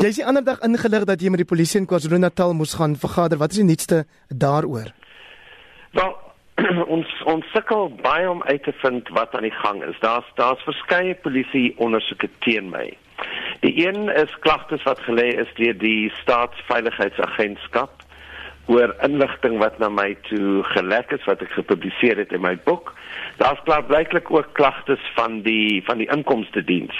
Jy is die ander dag ingelig dat jy met die polisie in KwaZulu-Natal moes gaan vergader. Wat is die nuutste daaroor? Wel, ons ons sukkel baie om uit te vind wat aan die gang is. Daar's daar's verskeie polisie ondersoeke teen my. Die een is klagtes wat gelê is deur die staatsveiligheidsagentskap oor inligting wat na my toe gelek is wat ek gepubliseer het in my boek. Daar's klaarblyklik ook klagtes van die van die inkomste diens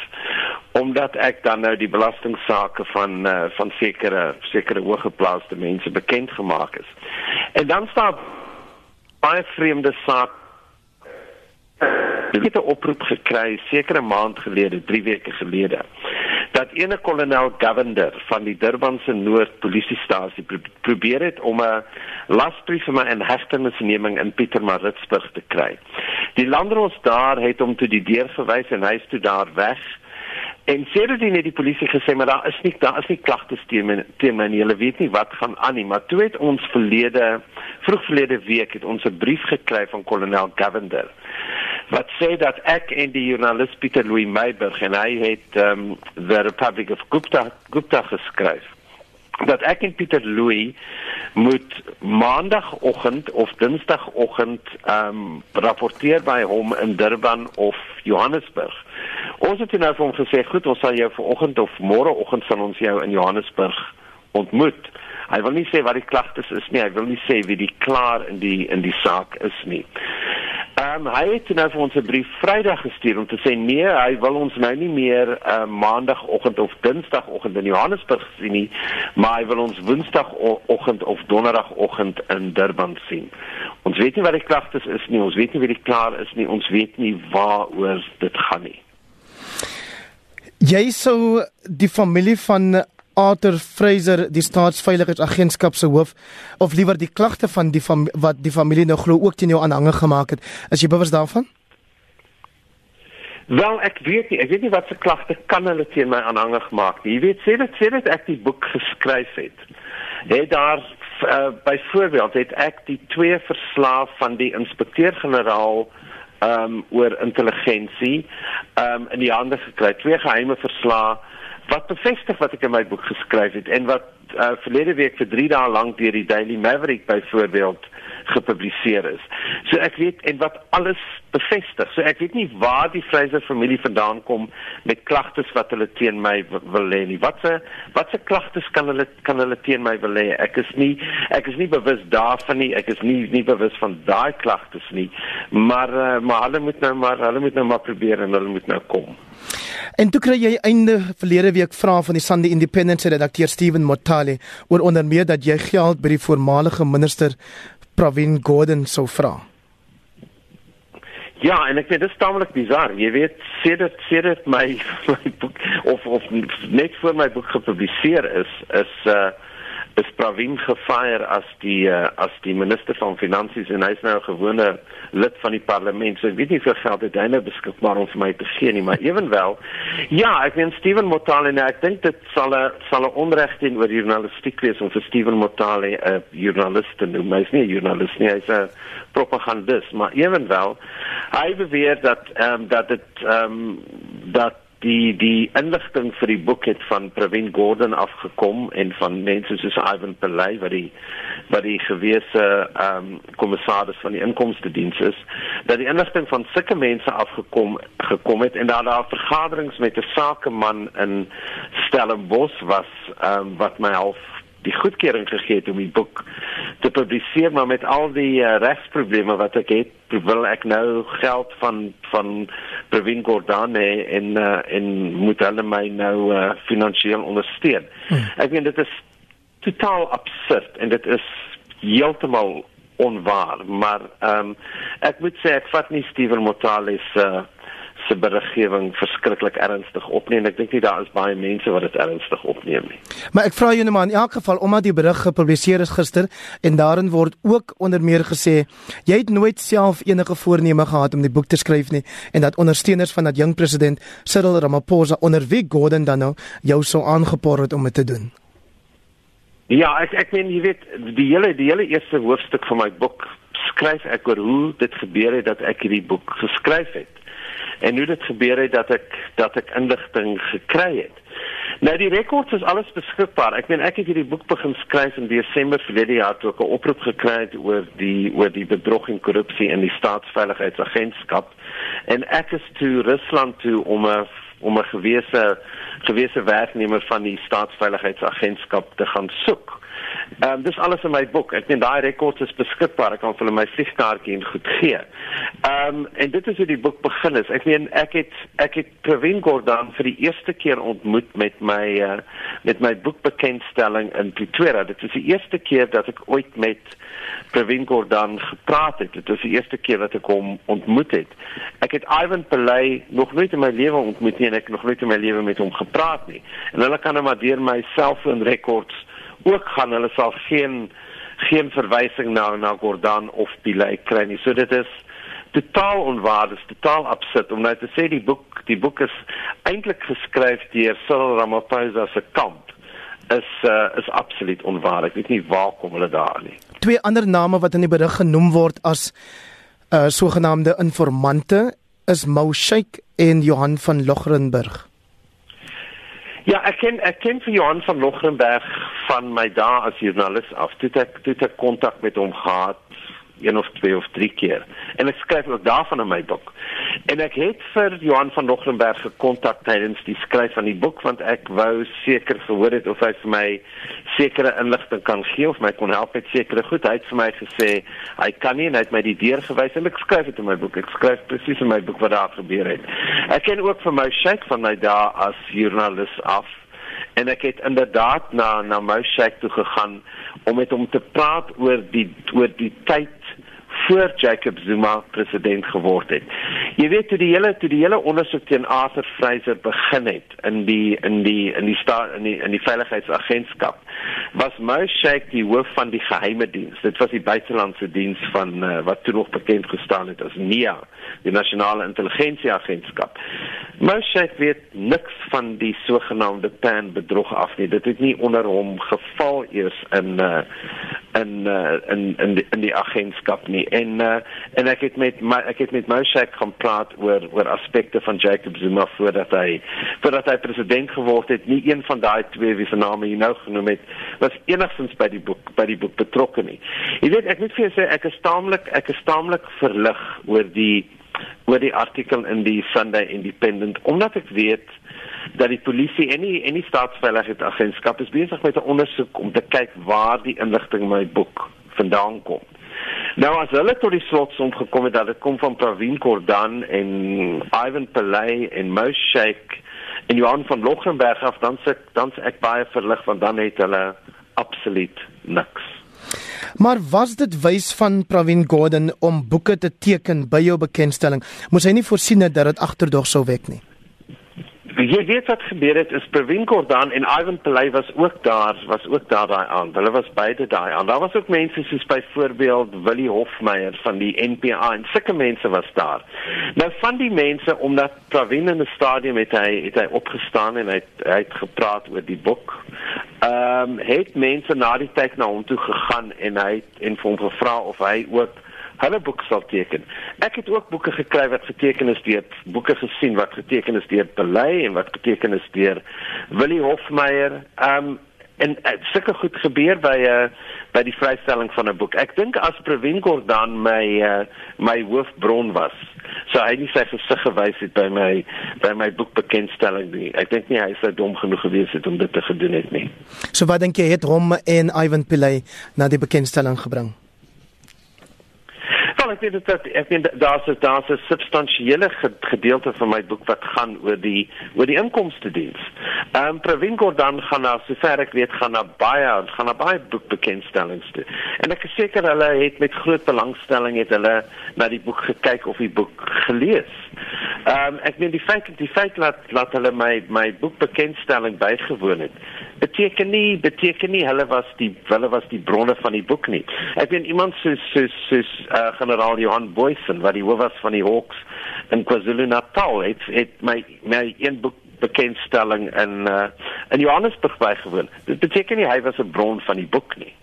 omdat ek dan nou die belastingsaake van uh, van sekere sekere hoëgeplaaste mense bekend gemaak is. En dan staan baie vreemde saak Ek het 'n oproep gekry sekere maand gelede, 3 weke gelede, dat ene kolonel Govender van die Durbanse Noord polisiestasie pro probeer het om 'n lasbrief vir my in hegtenisneming in Pietermaritzburg te kry. Die landros daar het hom toe die deur verwys en hy is toe daar weg. En sedertdien het die polisie gesê maar daar is nie daar is nie klagtes teen my teen my nie. Hulle weet nie wat gaan aan nie, maar toe het ons verlede vroeg verlede week het ons 'n brief gekry van kolonel Govender wat sê dat ek en die joernalis Pieter Louis Meiberg en hy het um the Republic of Gupta Gupta geskryf dat ek en Pieter Louis moet maandagooggend of dinsdagoggend um rapporteer by hom in Durban of Johannesburg. Ons het nou vir hom gesê goed, ons sal jou vanoggend of môreoggend sal ons jou in Johannesburg ontmoet. Hy wil nie sê wat die klagtes is nie, hy wil nie sê wie die klaar in die in die saak is nie. Ehm um, hy het nou vir ons 'n brief Vrydag gestuur om te sê nee, hy wil ons nou nie meer uh, maandagooggend of dinsdagoggend in Johannesburg sien nie, maar hy wil ons woensdagoggend of donderdagoggend in Durban sien. Ons weet nie wat die klagtes is nie, ons weet nie wie die klaar is nie, ons weet nie waaroor dit gaan nie. Jy sou die familie van Arthur Fraser die staatsveiligheidsagentskap se hoof of liewer die klagte van die fam wat die familie nou glo ook teen jou aanhange gemaak het. Is jy bewus daarvan? Wel ek weet nie ek weet nie wat se klagte kan hulle teen my aanhange gemaak nie. Jy weet sê dit sê dit ek die boek geskryf het het daar uh, byvoorbeeld het ek die twee verslae van die inspekteur-generaal ehm um, oor intelligensie ehm um, in die hande gekry. Twee geheime verslae wat bevestig wat ek in my boek geskryf het en wat uh, verlede week vir 3 dae lank deur die Daily Maverick byvoorbeeld gepubliseer is. So ek weet en wat alles bevestig. So ek weet nie waar die Fraser familie vandaan kom met klagtes wat hulle teen my wil lê nie. Watse watse klagtes kan hulle kan hulle teen my wil lê? Ek is nie ek is nie bewus daarvan nie. Ek is nie nie bewus van daai klagtes nie. Maar uh, maar hulle moet nou maar hulle moet nou maar probeer en hulle moet nou kom. En toe kry jy einde verlede week vra van die Sunday Independent redakteur Steven Motale oor onder meer dat jy geld by die voormalige minister Pravin Gordhan sou vra. Ja, en ek vind dit staamlik bizar. Jy weet, sê dit my, my boek of of net voor my boek gepubliseer is is uh is Pravin gefire as die uh, as die minister van finansies en hy's nou 'n gewone lid van die parlement. So ek weet nie veel geld het hy nou beskikbaar om vir my te gee nie, maar ewenwel ja, ek meen Steven Motale en ek dink dit sal 'n sal 'n onreg teen oor journalistiek wees om vir Steven Motale 'n journalist te noem. Hy's nie 'n journalist nie, hy's 'n propagandist, maar ewenwel hy beweer dat ehm um, dat dit ehm um, dat die die inligting vir die boek het van Pravin Gordhan afgekom en van mense soos Ivan Pillay wat die wat die gewese ehm um, kommissaris van die inkomste diens is dat die inligting van sulke mense afgekom gekom het en daar daar vergaderings met 'n sakeman in Stellenbosch was ehm um, wat my half die goedkeuring gegee het om die boek te publiseer maar met al die uh, regsprobleme wat ek het wil ek nou geld van van Pravin Gordhan en uh, en moet hulle my nou uh, finansiëel ondersteun. Hmm. Ek meen dit is totaal absurd en dit is heeltemal onwaar, maar ehm um, ek moet sê ek vat nie Steven Motale se uh, se beriggewing verskriklik ernstig opneem. Ek dink nie daar is baie mense wat dit ernstig opneem nie. Maar ek vra jou net maar in elk geval omdat die berig gepubliseer is gister en daarin word ook onder meer gesê jy het nooit self enige voorneme gehad om die boek te skryf nie en dat ondersteuners van dat jong president Cyril Ramaphosa onder wie Gordon dan nou jou sou aangepoor het om dit te doen. Ja, ek ek meen jy weet die hele die hele eerste hoofstuk van my boek skryf ek oor hoe dit gebeur het dat ek hierdie boek geskryf het en hoe dit gebeur het dat ek dat ek inligting gekry het. Nou die rekords is alles beskikbaar. Ek meen ek het hierdie boek begin skryf in Desember verlede jaar toe ek 'n oproep gekry het oor die oor die bedrog en korrupsie in die staatsveiligheidsagentskap en ek is toe Rusland toe om 'n om 'n gewese gewese werknemer van die staatsveiligheidsagentskap te gaan soek. Ehm um, dis alles in my boek. Ek meen daai rekords is beskikbaar. Ek kan vir my vliegkaartjie en goed gee. Ehm um, en dit is hoe die boek begin is. Ek meen ek het ek het Pravin Gordhan vir die eerste keer ontmoet met my uh, met my boekbekendstelling in Pretoria. Dit is die eerste keer dat ek ooit met Pravin Gordhan gepraat het. Dit is die eerste keer dat ek hom ontmoet het. Ek het Ivan Pillay nog nooit in my lewe ontmoet nie en ek nog nooit in my lewe met hom gepraat nie. En hulle kan hom maar deur my selfoon rekords ook gaan hulle sal geen geen verwysing na na Gordhan of Pillay kry nie. So dit is totaal onwaar, dit is totaal absurd om nou te sê die boek die boek is eintlik geskryf deur Cyril Ramaphosa se kamp is uh, is absoluut onwaar. Ek weet nie waar kom hulle daar nie. Twee ander name wat in die berig genoem word as uh sogenaamde informante is Mou Sheikh en Johan van Logrenburg. Ja, ek ken ek ken vir Johan van Logrenberg van my dae as joernalis af. Toe ek toe ek kontak met hom gehad een of twee of drie keer. En ek skryf ook daarvan in my boek. En ek het vir Johan van Logrenberg gekontak tydens die skryf van die boek want ek wou seker gehoor het of hy vir my sekere inligting kan gee of my kon help met sekere goed. Hy het vir my gesê hy kan nie en hy het my die deur gewys en ek skryf dit in my boek. Ek skryf presies in my boek wat daar gebeur het. Ek ken ook vir my Sheikh van my dae as joernalis af en ek het inderdaad na na Moshe toe gegaan om met hom te praat oor die oor die tyd voor Jacob Zuma president geword het. Jy weet toe die hele toe die hele ondersoek teen Arthur Fraser begin het in die in die in die staat in die in die veiligheidsagentskap was Moshe die hoof van die geheime diens. Dit was die buitelandse diens van uh, wat toe nog bekend gestaan het as NIA, die nasionale intelligensieagentskap. Moshe weet niks van die sogenaamde pan bedrog af nie. Dit het nie onder hom geval eers in uh, in uh, in in die, in die agentskap nie. En uh, en ek het met my ek het met Moshek gaan praat oor oor aspekte van Jacob Zuma voordat hy voordat hy president geword het. Nie een van daai twee wie se name jy nou genoem het was enigstens by die boek by die boek betrokke nie. Jy weet ek moet vir jou sê ek is taamlik ek is taamlik verlig oor die oor die artikel in die Sunday Independent omdat ek weet dat die polisie en die en die staatsveiligheidsagentskap is besig met 'n ondersoek om te kyk waar die inligting in my boek vandaan kom. Nou as hulle tot die slotsom gekom het dat dit kom van Pravin Gordhan en Ivan Pillay en Moshe en Johan van Loggenberg af dan se dan se ek baie verlig want dan het hulle absoluut niks. Maar was dit wys van Pravin Gordhan om boeke te teken by jou bekendstelling? Moes hy nie voorsien het dat dit agterdog sou wek nie? Jy weet wat gebeur het is Pravin Gordhan en Ivan Pillay was ook daar, was ook daar daai aan. Hulle was beide daai aan. Daar was ook mense soos byvoorbeeld Willie Hofmeyer van die NPA en sulke mense was daar. Nou van die mense omdat Pravin in die stadium het hy het hy opgestaan en hy het, hy het gepraat oor die boek. Ehm um, het mense na die tyd na hom toe gegaan en hy het en vir hom gevra of hy ook hulle boek sal teken. Ek het ook boeke gekry wat geteken is deur boeke gesien wat geteken is deur Belay en wat geteken is deur Willie Hofmeyer. Um en dit sulke goed gebeur by 'n uh, by die vrystelling van 'n boek. Ek dink as Pravin Gordhan my uh, my hoofbron was, so hy nie sy gesig gewys het by my by my boekbekendstelling nie. Ek dink nie hy sou dom genoeg gewees het om dit te gedoen het nie. So wat dink jy het hom en Ivan Pillay na die bekendstelling gebring? Weet dit ek weet daar's daar's 'n substansiële gedeelte van my boek wat gaan oor die oor die inkomste diens. Ehm um, Pravin Gordhan gaan na sover ek weet gaan na baie gaan na baie boekbekendstellings toe. En ek is seker hulle het met groot belangstelling het hulle na die boek gekyk of die boek gelees. Ehm um, ek meen die feit die feit dat dat hulle my my boekbekendstelling bygewoon het beteken nie beteken nie hulle was die hulle was die bronne van die boek nie. Ek weet iemand soos soos soos uh, generaal Johan Boysen wat die hoof was van die Hawks in KwaZulu-Natal het het my my een boek bekendstelling in uh, in Johannesburg bygewoon. Dit beteken nie hy was 'n bron van die boek nie.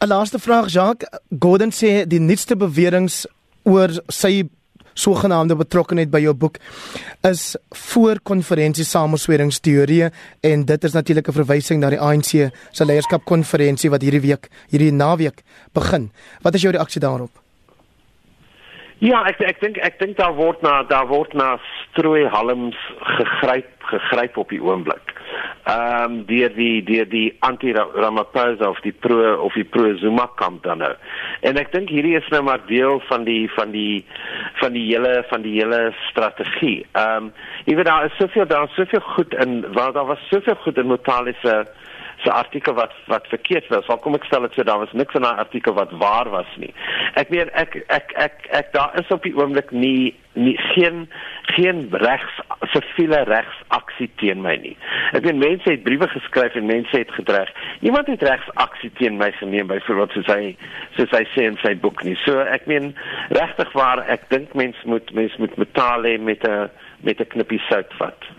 'n Laaste vraag Jacques Gordon sê die nuutste beweringe oor sy sogenaamde betrokkeheid by jou boek is voor konferensie samesweringsteorieë en dit is natuurlik 'n verwysing na die ANC se leierskapkonferensie wat hierdie week hierdie naweek begin. Wat is jou reaksie daarop? Ja, ek ek dink ek dink daar word na daar word na strooi halms gegryp gegryp op die oomblik ehm um, deur die deur die anti-Ramaphosa of die pro of die pro Zuma kamp dan nou. En ek dink hierdie is nou maar deel van die van die van die hele van die hele strategie. Ehm um, jy weet daar is soveel daar is soveel goed in waar daar was soveel goed in Motale se se artikel wat wat verkeerd was. Al kom ek stel dit so daar was niks in daai artikel wat waar was nie. Ek weet ek ek ek ek daar is op die oomblik nie nie geen geen regs siviele regsaksie teen my nie. Ek weet mense het briewe geskryf en mense het gedreig. Iemand het regsaksie teen my geneem byvoorbeeld soos hy soos hy sê in sy boek nie. So ek meen regtig waar ek dink mense moet mense moet metaal hê met 'n met 'n knippie sout vat.